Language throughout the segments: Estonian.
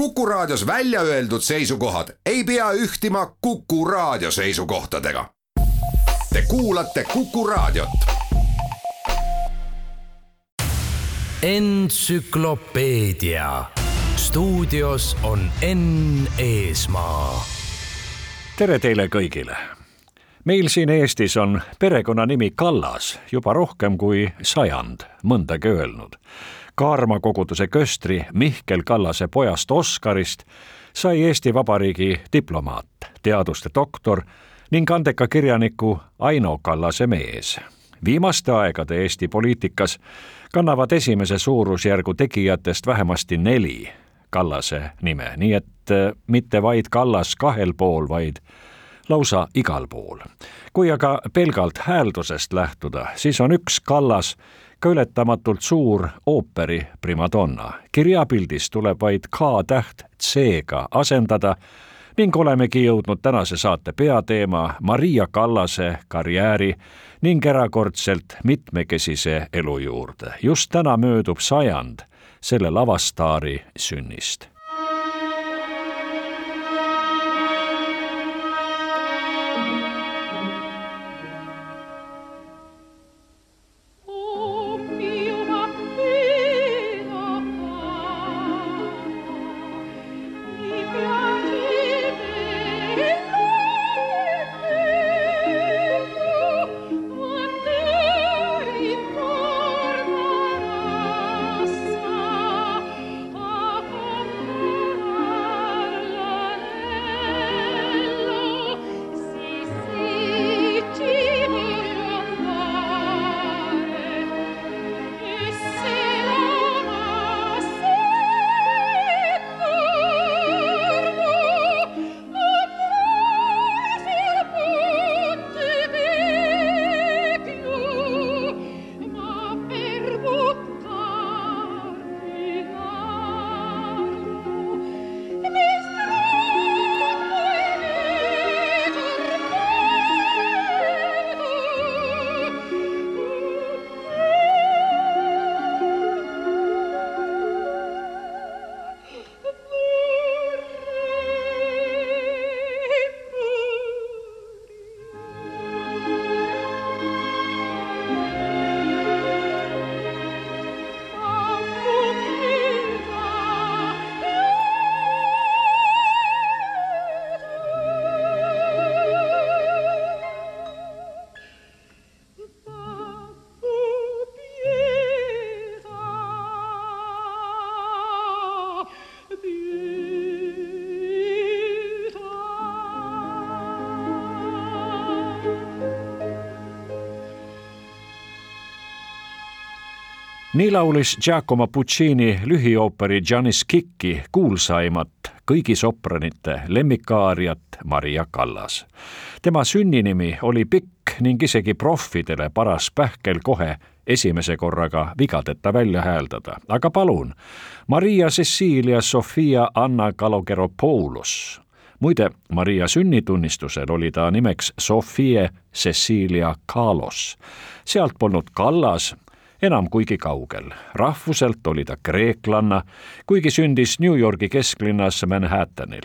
Kuku Raadios välja öeldud seisukohad ei pea ühtima Kuku Raadio seisukohtadega. Te kuulate Kuku Raadiot. entsüklopeedia stuudios on Enn Eesmaa. tere teile kõigile. meil siin Eestis on perekonnanimi Kallas juba rohkem kui sajand mõndagi öelnud Kaarma koguduse köstri Mihkel Kallase pojast Oskarist sai Eesti Vabariigi diplomaat, teaduste doktor ning andeka kirjaniku Aino Kallase mees. viimaste aegade Eesti poliitikas kannavad esimese suurusjärgu tegijatest vähemasti neli Kallase nime, nii et äh, mitte vaid Kallas kahel pool, vaid lausa igal pool. kui aga pelgalt hääldusest lähtuda, siis on üks Kallas ka ületamatult suur ooperi primadonna. kirjapildis tuleb vaid K-täht C-ga asendada ning olemegi jõudnud tänase saate peateema Maria Kallase karjääri ning erakordselt mitmekesise elu juurde. just täna möödub sajand selle lavastaari sünnist nii laulis Giacomo Puccini lühiooperi Giannis Kikki kuulsaimat kõigi sopranite lemmikaariat Maria Callas. tema sünninimi oli pikk ning isegi proffidele paras pähkel kohe esimese korraga vigadeta välja hääldada, aga palun, Maria Cecilia Sofia Anna Kalogeropoulos muide, Maria sünnitunnistusel oli ta nimeks Sofie Cecilia Kalos. sealt polnud Kallas enam kuigi kaugel. rahvuselt oli ta kreeklanna, kuigi sündis New Yorgi kesklinnas Manhattanil.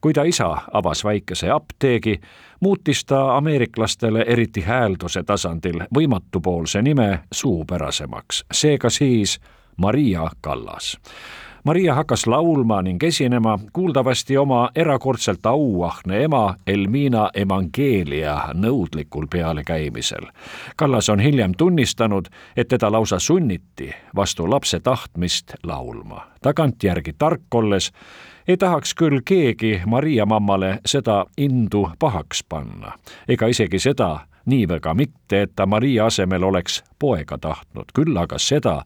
kui ta isa avas väikese apteegi, muutis ta ameeriklastele, eriti häälduse tasandil, võimatupoolse nime suupärasemaks, seega siis Maria Kallas Maria hakkas laulma ning esinema kuuldavasti oma erakordselt auahne ema Elmina Evangelia nõudlikul pealekäimisel. Kallas on hiljem tunnistanud, et teda lausa sunniti vastu lapse tahtmist laulma. tagantjärgi tark olles ei tahaks küll keegi Maria mammale seda indu pahaks panna, ega isegi seda nii väga mitte, et ta Maria asemel oleks poega tahtnud, küll aga seda,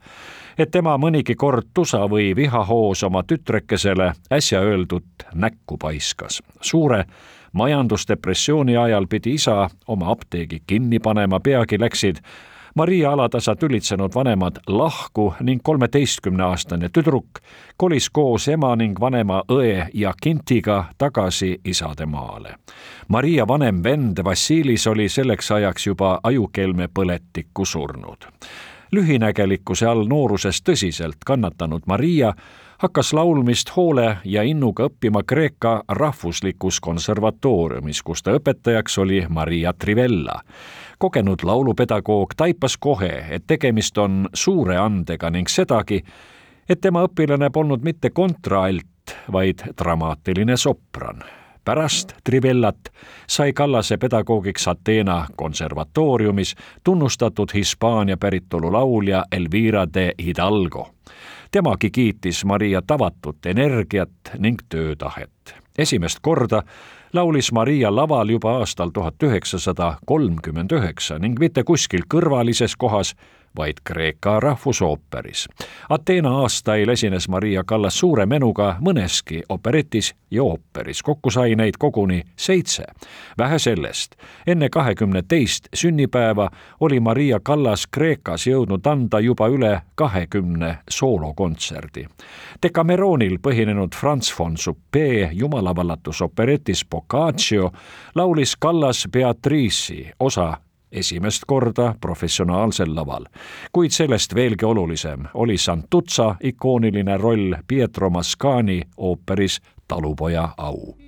et tema mõnigi kord tusa või vihahoos oma tütrekesele äsja öeldut näkku paiskas. suure majandusdepressiooni ajal pidi isa oma apteegi kinni panema, peagi läksid Maria alatasa tülitsenud vanemad lahku ning kolmeteistkümneaastane tüdruk kolis koos ema ning vanema õe ja kintiga tagasi isademaale. Maria vanem vend Vassilis oli selleks ajaks juba ajukelme põletikku surnud lühinägelikkuse all nooruses tõsiselt kannatanud Maria hakkas laulmist hoole ja innuga õppima Kreeka rahvuslikus konservatooriumis, kus ta õpetajaks oli Maria Trivella. kogenud laulupedagoog taipas kohe, et tegemist on suure andega ning sedagi, et tema õpilane polnud mitte kontraalt, vaid dramaatiline sopran pärast Trivellat sai Kallase pedagoogiks Ateena konservatooriumis tunnustatud Hispaania päritolu laulja Elvira de Hidalgo. temagi kiitis Maria tavatut energiat ning töötahet. esimest korda laulis Maria laval juba aastal tuhat üheksasada kolmkümmend üheksa ning mitte kuskil kõrvalises kohas, vaid Kreeka rahvusooperis. Ateena aastail esines Maria Kallas suure menuga mõneski operetis ja ooperis, kokku sai neid koguni seitse. vähe sellest, enne kahekümne teist sünnipäeva oli Maria Kallas Kreekas jõudnud anda juba üle kahekümne soolokontserdi. Decameronil põhinenud Franz von Suppee jumalavallatus operetis Boccaccio laulis Kallas Beatrice'i osa esimest korda professionaalsel laval. kuid sellest veelgi olulisem oli Santuzza ikooniline roll Pietro Mascani ooperis Talupoja au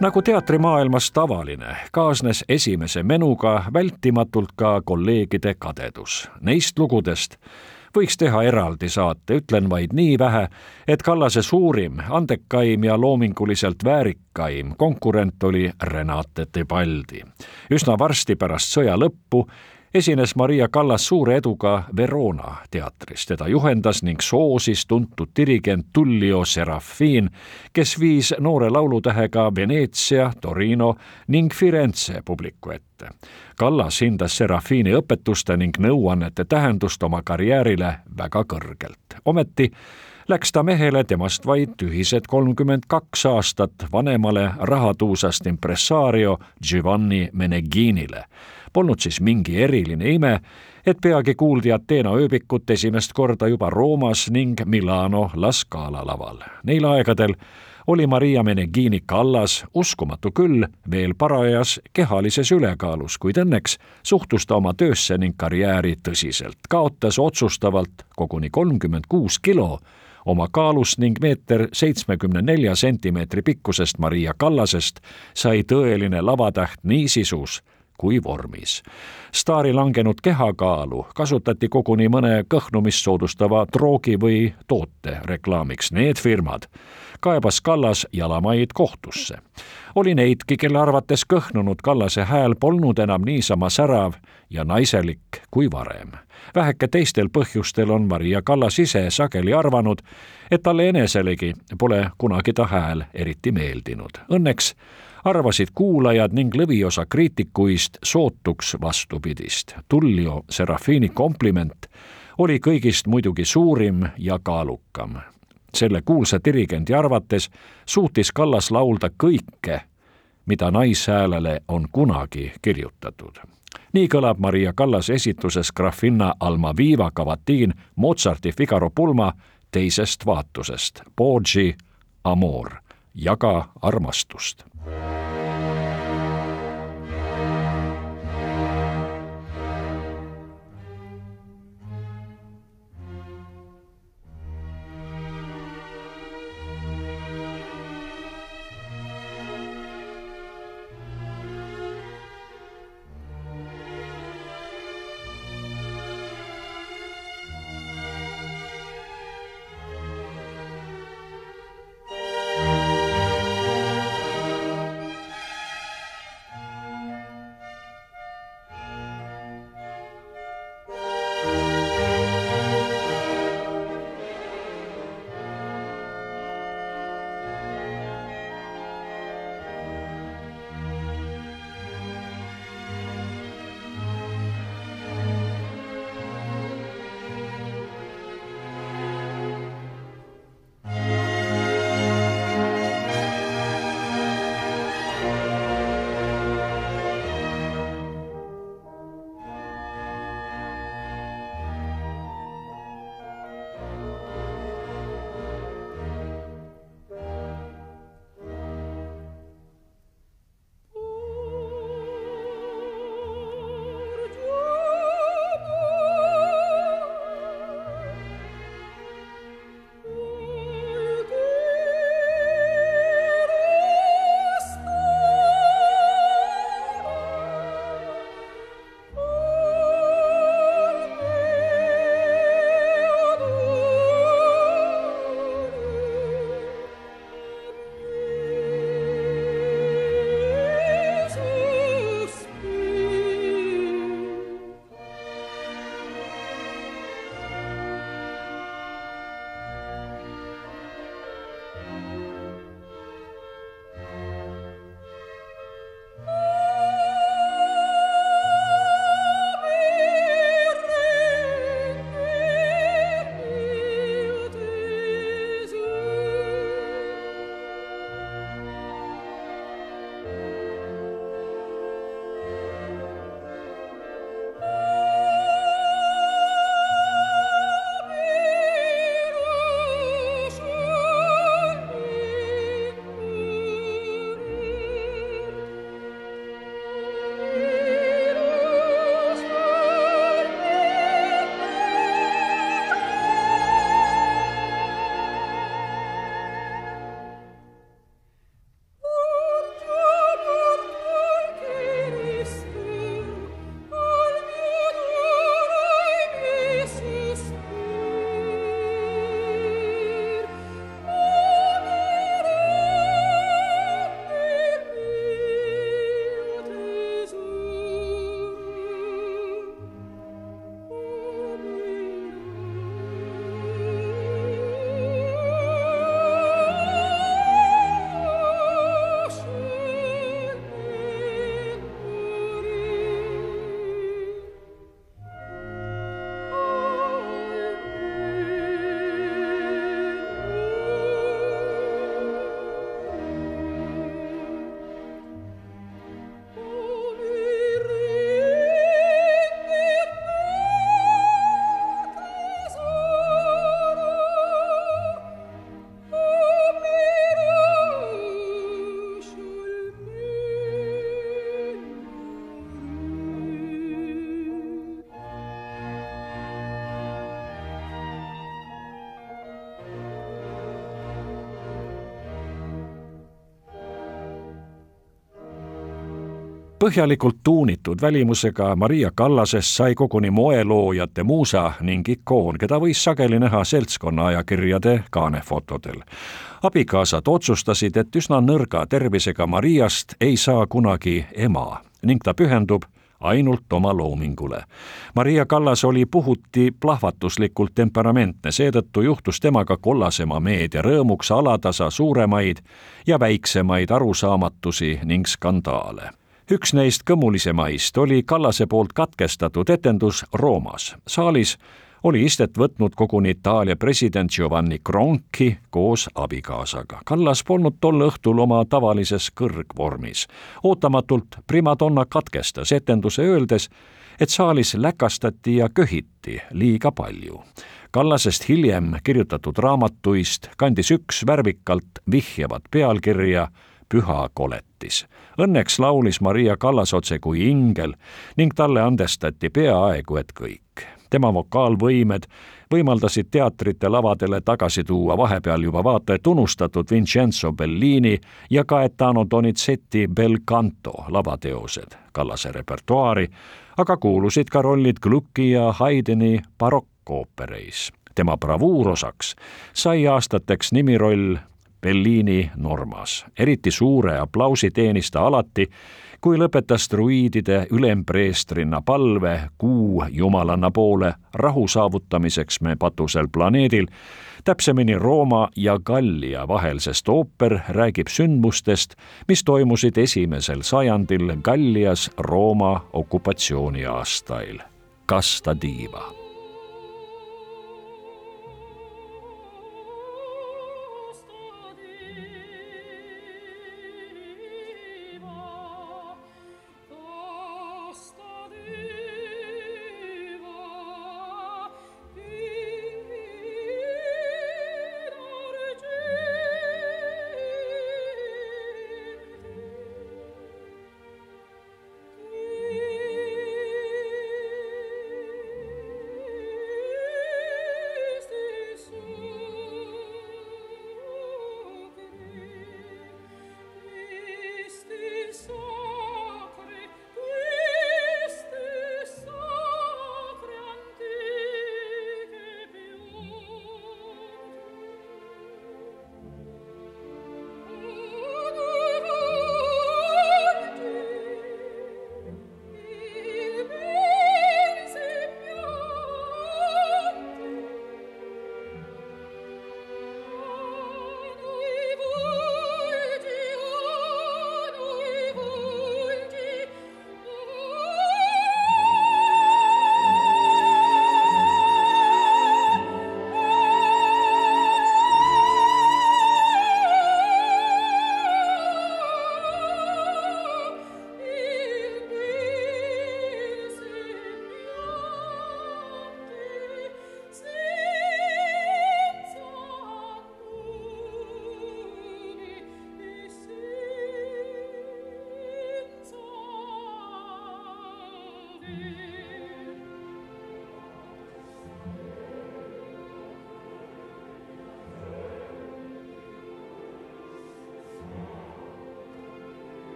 nagu teatrimaailmas tavaline, kaasnes esimese menuga vältimatult ka kolleegide kadedus. Neist lugudest võiks teha eraldi saate, ütlen vaid nii vähe, et Kallase suurim, andekaim ja loominguliselt väärikaim konkurent oli Renate Tebaldi. üsna varsti pärast sõja lõppu esines Maria Kallas suure eduga Verona teatris. teda juhendas ning soosis tuntud dirigent Tullio Serafin, kes viis noore laulutähega Veneetsia, Torino ning Firenze publiku ette. Kallas hindas Serafini õpetuste ning nõuannete tähendust oma karjäärile väga kõrgelt. ometi läks ta mehele temast vaid tühised kolmkümmend kaks aastat vanemale rahatuusast impressario Giovanni Meneghinile Polnud siis mingi eriline ime, et peagi kuuldi Ateena ööbikut esimest korda juba Roomas ning Milano La Scala laval. Neil aegadel oli Maria Meneghini kallas, uskumatu küll, veel parajas kehalises ülekaalus, kuid õnneks suhtus ta oma töösse ning karjääri tõsiselt. kaotas otsustavalt koguni kolmkümmend kuus kilo oma kaalust ning meeter seitsmekümne nelja sentimeetri pikkusest Maria Kallasest sai tõeline lavatäht nii sisus kui vormis. staari langenud kehakaalu kasutati koguni mõne kõhnumist soodustava droogi või toote reklaamiks. Need firmad kaebas Kallas jalamaid kohtusse. oli neidki, kelle arvates kõhnunud Kallase hääl polnud enam niisama särav ja naiselik kui varem. väheke teistel põhjustel on Maria Kallas ise sageli arvanud, et talle eneselegi pole kunagi ta hääl eriti meeldinud. Õnneks arvasid kuulajad ning lõviosa kriitikuist sootuks vastupidist. Tullio Serafini kompliment oli kõigist muidugi suurim ja kaalukam. selle kuulsa dirigendi arvates suutis Kallas laulda kõike, mida naishäälele on kunagi kirjutatud. nii kõlab Maria Kallase esituses Grafina Almaviva kavatiin Mozarti Figaro pulma teisest vaatusest, Poggi Amor, jaga armastust Bye. Põhjalikult tuunitud välimusega Maria Kallasest sai koguni moeloojate muusa ning ikoon, keda võis sageli näha seltskonna ajakirjade kaanefotodel. abikaasad otsustasid, et üsna nõrga tervisega Mariast ei saa kunagi ema ning ta pühendub ainult oma loomingule. Maria Kallas oli puhuti plahvatuslikult temperamentne, seetõttu juhtus temaga kollasema meedia rõõmuks alatasa suuremaid ja väiksemaid arusaamatusi ning skandaale üks neist kõmulisemaist oli Kallase poolt katkestatud etendus Roomas. saalis oli istet võtnud koguni Itaalia president Giovanni Gronchi koos abikaasaga. Kallas polnud tol õhtul oma tavalises kõrgvormis. ootamatult primadonna katkestas etenduse, öeldes, et saalis läkastati ja köhiti liiga palju. Kallasest hiljem kirjutatud raamatuist kandis üks värvikalt vihjavat pealkirja Püha koletis. Õnneks laulis Maria Kallas otse kui ingel ning talle andestati peaaegu et kõik tema vokaalvõimed võimaldasid teatrite lavadele tagasi tuua vahepeal juba vaata et unustatud Vincenzo Bellini ja Gaetano Donizetti Bel Canto lavateosed Kallase repertuaari, aga kuulusid ka rollid Glucki ja Haydni barokkoopereis. tema bravuurosaks sai aastateks nimiroll Bellini Normas. eriti suure aplausi teenis ta alati, kui lõpetas druiidide ülempreestrina palve kuu jumalanna poole rahu saavutamiseks me patusel planeedil, täpsemini Rooma ja Gallia vahel, sest ooper räägib sündmustest, mis toimusid esimesel sajandil Gallias Rooma okupatsiooni aastail. Casta diva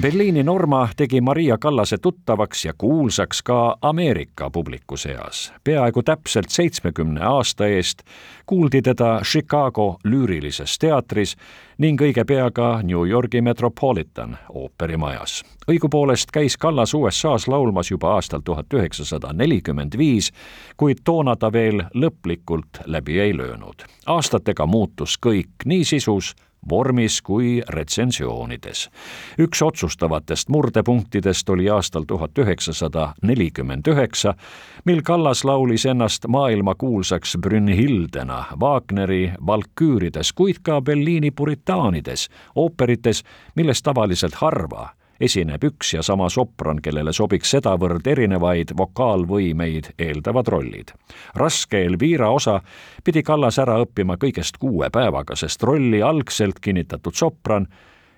Berliini Norma tegi Maria Kallase tuttavaks ja kuulsaks ka Ameerika publiku seas. peaaegu täpselt seitsmekümne aasta eest kuuldi teda Chicago lüürilises teatris ning õige pea ka New Yorgi Metropolitan ooperimajas. õigupoolest käis Kallas USA-s laulmas juba aastal tuhat üheksasada nelikümmend viis, kuid toona ta veel lõplikult läbi ei löönud. aastatega muutus kõik nii sisus vormis kui retsensioonides. üks otsustavatest murdepunktidest oli aastal tuhat üheksasada nelikümmend üheksa, mil Kallas laulis ennast maailmakuulsaks Brünnhildena Wagneri Valküürides, kuid ka Belliini puritaanides, ooperites, millest tavaliselt harva esineb üks ja sama sopran, kellele sobiks sedavõrd erinevaid vokaalvõimeid eeldavad rollid. raske Elvira osa pidi Kallas ära õppima kõigest kuue päevaga, sest rolli algselt kinnitatud sopran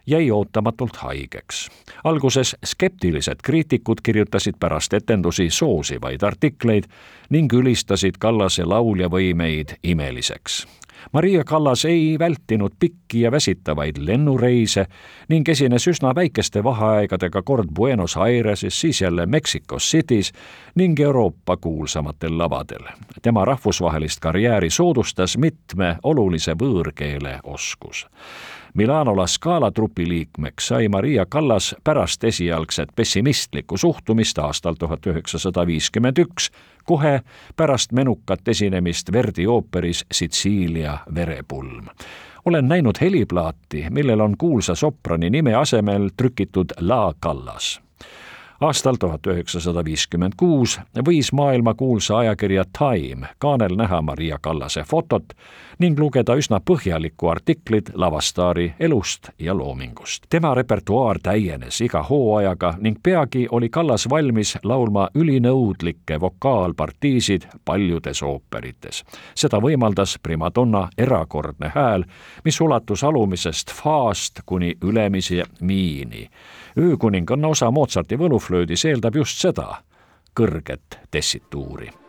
jäi ootamatult haigeks. alguses skeptilised kriitikud kirjutasid pärast etendusi soosivaid artikleid ning ülistasid Kallase lauljavõimeid imeliseks. Maria Kallas ei vältinud pikki ja väsitavaid lennureise ning esines üsna väikeste vaheaegadega kord Buenos Aireses, siis jälle Mexico City's ning Euroopa kuulsamatel lavadel. tema rahvusvahelist karjääri soodustas mitme olulise võõrkeele oskus Milano La Scala trupi liikmeks sai Maria Callas pärast esialgset pessimistlikku suhtumist aastal tuhat üheksasada viiskümmend üks, kohe pärast menukat esinemist Verdi ooperis Sitsiilia verepulm. Olen näinud heliplaati, millel on kuulsa soprani nime asemel trükitud La Callas aastal tuhat üheksasada viiskümmend kuus võis maailmakuulsa ajakirja Time kaanel näha Maria Kallase fotot ning lugeda üsna põhjalikku artiklit lavastaari elust ja loomingust. tema repertuaar täienes iga hooajaga ning peagi oli Kallas valmis laulma ülinõudlikke vokaalpartiisid paljudes ooperites. seda võimaldas primadonna erakordne hääl, mis ulatus alumisest faast kuni ülemise miini öökuninganna osa Mozarti võluflöödis eeldab just seda, kõrget tessituuri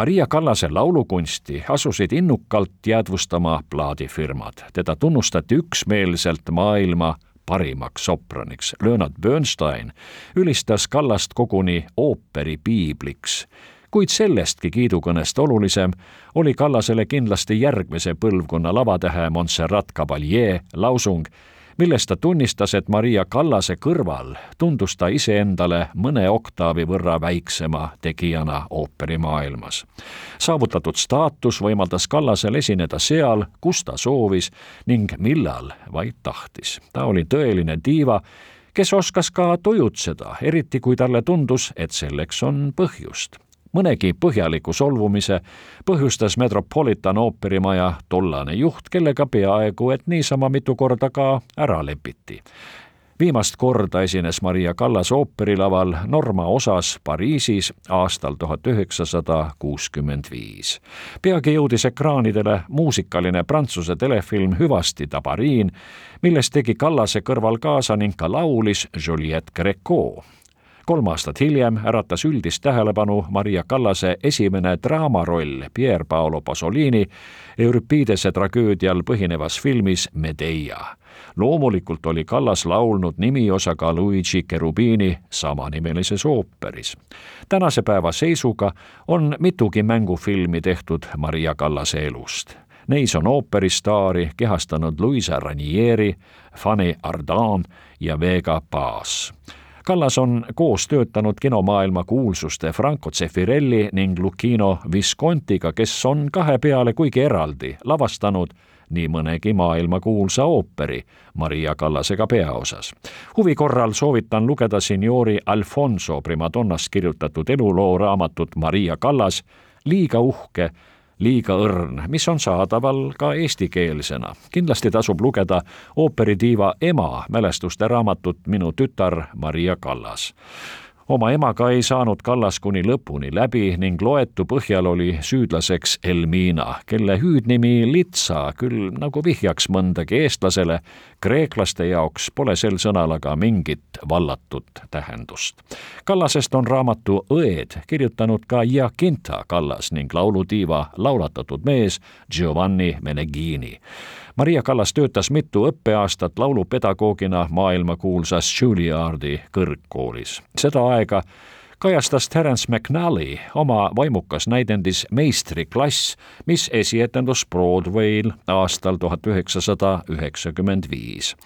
Maria Kallase laulukunsti asusid innukalt jäädvustama plaadifirmad. teda tunnustati üksmeelselt maailma parimaks sopraniks. Leonard Bernstein ülistas Kallast koguni ooperi piibliks kuid sellestki kiidukõnest olulisem oli Kallasele kindlasti järgmise põlvkonna lavatähe Montserrat Caballé lausung, milles ta tunnistas, et Maria Kallase kõrval tundus ta iseendale mõne oktaavi võrra väiksema tegijana ooperimaailmas. saavutatud staatus võimaldas Kallasel esineda seal, kus ta soovis ning millal vaid tahtis. ta oli tõeline diiva, kes oskas ka tujutseda, eriti kui talle tundus, et selleks on põhjust mõnegi põhjaliku solvumise põhjustas Metropolitan ooperimaja tollane juht, kellega peaaegu et niisama mitu korda ka ära lepiti. viimast korda esines Maria Kallas ooperilaval Norma osas Pariisis aastal tuhat üheksasada kuuskümmend viis. peagi jõudis ekraanidele muusikaline prantsuse telefilm Hüvasti tabariin, milles tegi Kallase kõrval kaasa ning ka laulis Juliette Greco kolm aastat hiljem äratas üldist tähelepanu Maria Kallase esimene draamaroll Pier Paolo Pasolini Euripidese tragöödial põhinevas filmis Medea. loomulikult oli Kallas laulnud nimiosaga Luigi Cherubini samanimelises ooperis. tänase päeva seisuga on mitugi mängufilmi tehtud Maria Kallase elust Neis on ooperistaari kehastanud Luisa Ranieri, Fanny Ardant ja Vega Paz Kallas on koos töötanud kinomaailma kuulsuste Franco Zeffirelli ning Lucchino Viscontiga, kes on kahe peale kuigi eraldi lavastanud nii mõnegi maailmakuulsa ooperi Maria Kallasega peaosas. huvi korral soovitan lugeda seniori Alfonso Primadonnast kirjutatud eluloo raamatut Maria Kallas, liiga uhke liiga õrn, mis on saadaval ka eestikeelsena. kindlasti tasub lugeda ooperitiiva ema mälestuste raamatut Minu tütar Maria Kallas oma emaga ei saanud Kallas kuni lõpuni läbi ning loetu põhjal oli süüdlaseks Elmina, kelle hüüdnimi Litsa küll nagu vihjaks mõndagi eestlasele, kreeklaste jaoks pole sel sõnal aga mingit vallatut tähendust. Kallasest on raamatu Õed kirjutanud ka Giacinta Kallas ning laulutiiva laulatatud mees Giovanni Meneghini Maria Kallas töötas mitu õppeaastat laulupedagoogina maailmakuulsas Juilliardi kõrgkoolis. seda aega kajastas Terence McNally oma vaimukas näidendis Meistriklass, mis esietendus Broadway'l aastal tuhat üheksasada üheksakümmend viis.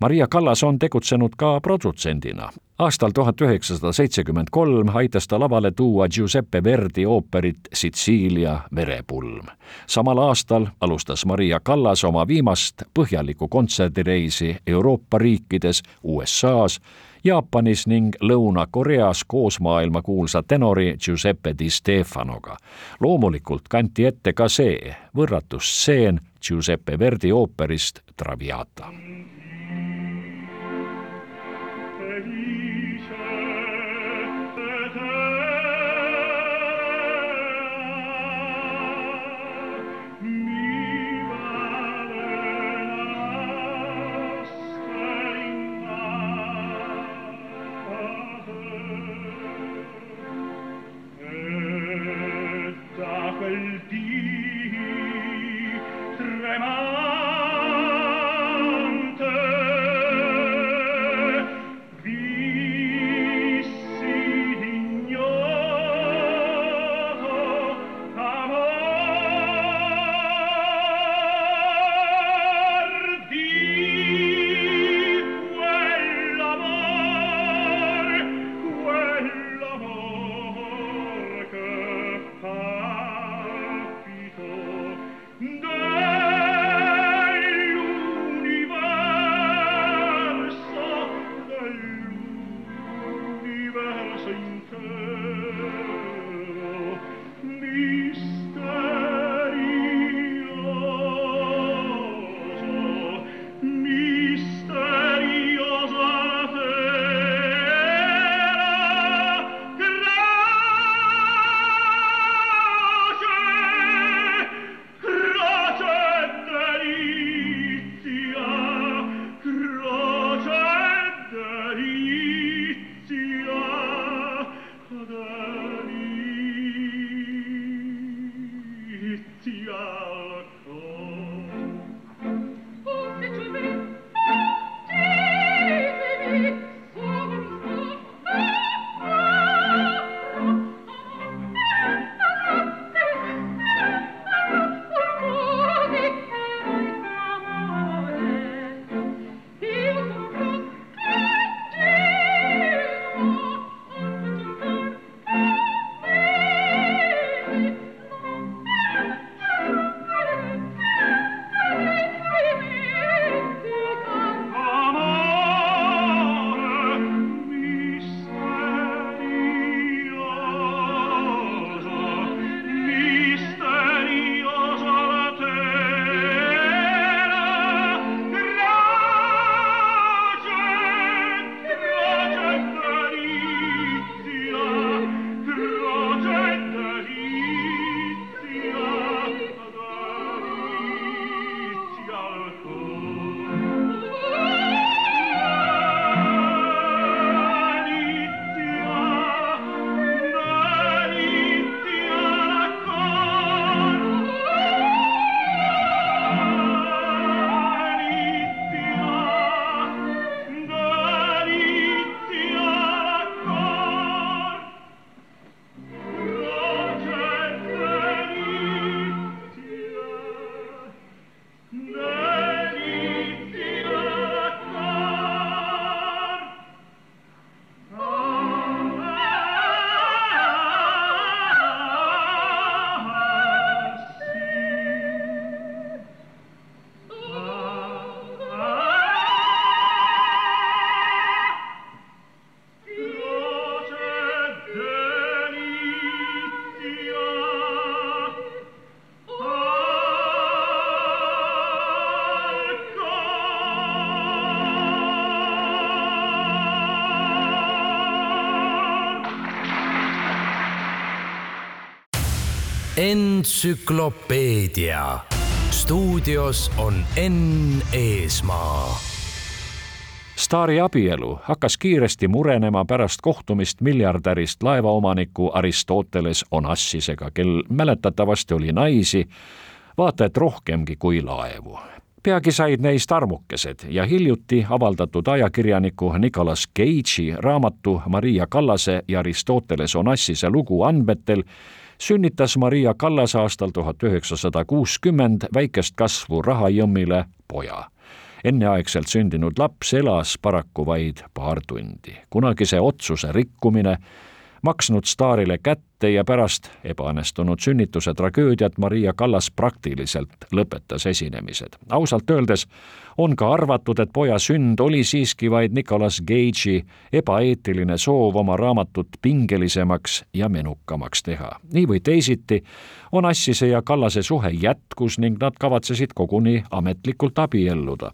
Maria Kallas on tegutsenud ka produtsendina. aastal tuhat üheksasada seitsekümmend kolm aitas ta lavale tuua Giuseppe Verdi ooperit Sitsiilia merepulm. samal aastal alustas Maria Kallas oma viimast põhjalikku kontserdireisi Euroopa riikides, USA-s Jaapanis ning Lõuna-Koreas koos maailmakuulsa tenori Giuseppe Di Stefanoga. loomulikult kanti ette ka see võrratu stseen Giuseppe Verdi ooperist Traviata entsüklopeedia. stuudios on Enn Eesmaa staari abielu hakkas kiiresti murenema pärast kohtumist miljardärist laevaomaniku Aristoteles Onassisega, kel mäletatavasti oli naisi vaata et rohkemgi kui laevu. peagi said neist armukesed ja hiljuti avaldatud ajakirjaniku Nicolas Cage'i raamatu Maria Kallase ja Aristoteles Onassise lugu andmetel sünnitas Maria Kallas aastal tuhat üheksasada kuuskümmend väikest kasvu rahajõmmile poja enneaegselt sündinud laps elas paraku vaid paar tundi. kunagise otsuse rikkumine maksnud staarile kätte ja pärast ebaõnnestunud sünnituse tragöödiat Maria Kallas praktiliselt lõpetas esinemised. ausalt öeldes on ka arvatud, et poja sünd oli siiski vaid Nicolas Cage'i ebaeetiline soov oma raamatut pingelisemaks ja menukamaks teha. nii või teisiti on Assise ja Kallase suhe jätkus ning nad kavatsesid koguni ametlikult abielluda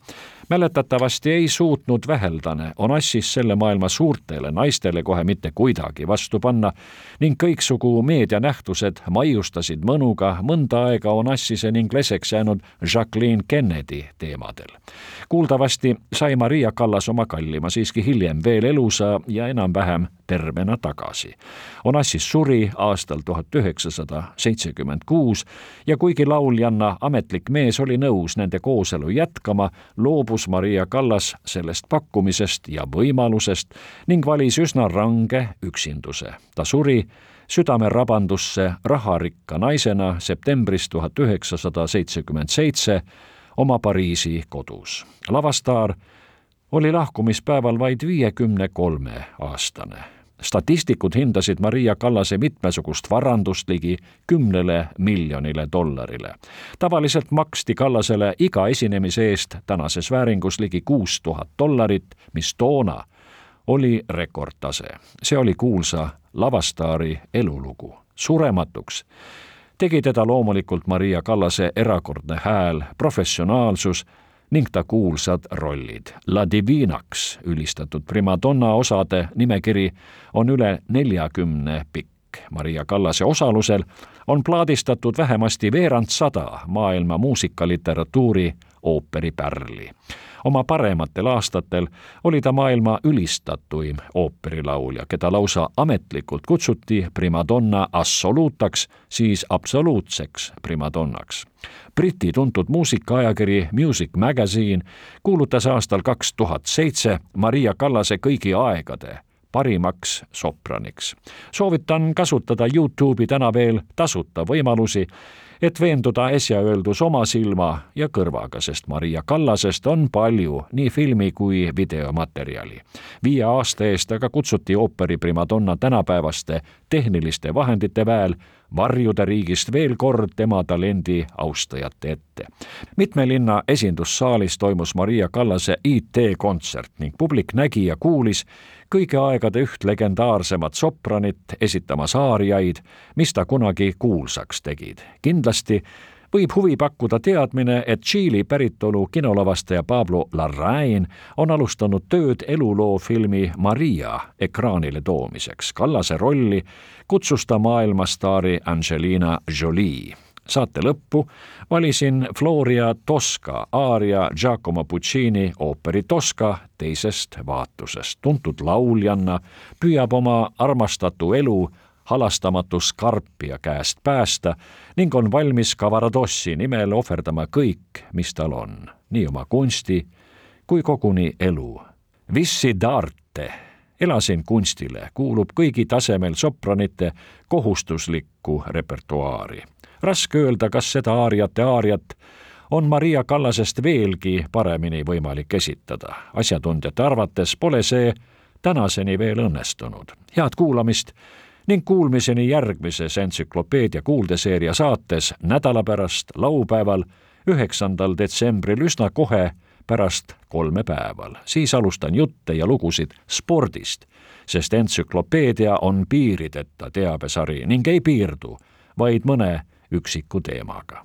mäletatavasti ei suutnud väheldane Onassis selle maailma suurtele naistele kohe mitte kuidagi vastu panna ning kõiksugu meedianähtused maiustasid mõnuga mõnda aega Onassise ning leseks jäänud Jacqueline Kennedy teemadel. kuuldavasti sai Maria Kallas oma kallima siiski hiljem veel elusa ja enam-vähem tervena tagasi. Onassis suri aastal tuhat üheksasada seitsekümmend kuus ja kuigi lauljanna ametlik mees oli nõus nende kooselu jätkama, loobus Maria Kallas sellest pakkumisest ja võimalusest ning valis üsna range üksinduse. ta suri südamerabandusse raharikka naisena septembris tuhat üheksasada seitsekümmend seitse oma Pariisi kodus. lavastaar oli lahkumispäeval vaid viiekümne kolme aastane statistikud hindasid Maria Kallase mitmesugust varandust ligi kümnele miljonile dollarile. tavaliselt maksti Kallasele iga esinemise eest tänases vääringus ligi kuus tuhat dollarit, mis toona oli rekordtase. see oli kuulsa lavastaari elulugu. surematuks tegi teda loomulikult Maria Kallase erakordne hääl, professionaalsus ning ta kuulsad rollid. La Divinaks ülistatud primadonna osade nimekiri on üle neljakümne pikk. Maria Kallase osalusel on plaadistatud vähemasti veerand sada maailma muusikaliteratuuri ooperipärli oma parematel aastatel oli ta maailma ülistatuim ooperilaulja, keda lausa ametlikult kutsuti primadonna absoluutaks, siis absoluutseks primadonnaks. Briti tuntud muusikaajakiri Music Magazine kuulutas aastal kaks tuhat seitse Maria Kallase kõigi aegade parimaks sopraniks. soovitan kasutada Youtube'i täna veel tasuta võimalusi et veenduda äsja öeldus oma silma ja kõrvaga, sest Maria Kallasest on palju nii filmi kui videomaterjali. viie aasta eest aga kutsuti ooperi primadonna tänapäevaste tehniliste vahendite väel varjude riigist veel kord tema talendi austajate ette. mitme linna esindussaalis toimus Maria Kallase IT-kontsert ning publik nägi ja kuulis kõigi aegade üht legendaarsemat sopranit esitamas aariaid, mis ta kunagi kuulsaks tegid. kindlasti võib huvi pakkuda teadmine, et Tšiili päritolu kinolavastaja Pablo Larrain on alustanud tööd eluloofilmi Maria ekraanile toomiseks. Kallase rolli kutsus ta maailmastaari Angelina Jolie saate lõppu valisin Floria Tosca aaria Giacomo Puccini ooperi Tosca teisest vaatusest. tuntud lauljanna püüab oma armastatu elu halastamatu Scarpia käest päästa ning on valmis Cavaradossi nimel ohverdama kõik, mis tal on, nii oma kunsti kui koguni elu. Vissi d'arte, elasin kunstile, kuulub kõigi tasemel sopranite kohustuslikku repertuaari. Raske öelda, kas seda aariate aariat on Maria Kallasest veelgi paremini võimalik esitada. asjatundjate arvates pole see tänaseni veel õnnestunud. head kuulamist ning kuulmiseni järgmises entsüklopeedia kuuldeseeria saates nädala pärast laupäeval, üheksandal detsembril üsna kohe pärast kolmepäeval. siis alustan jutte ja lugusid spordist, sest entsüklopeedia on piirideta teabesari ning ei piirdu vaid mõne üksiku teemaga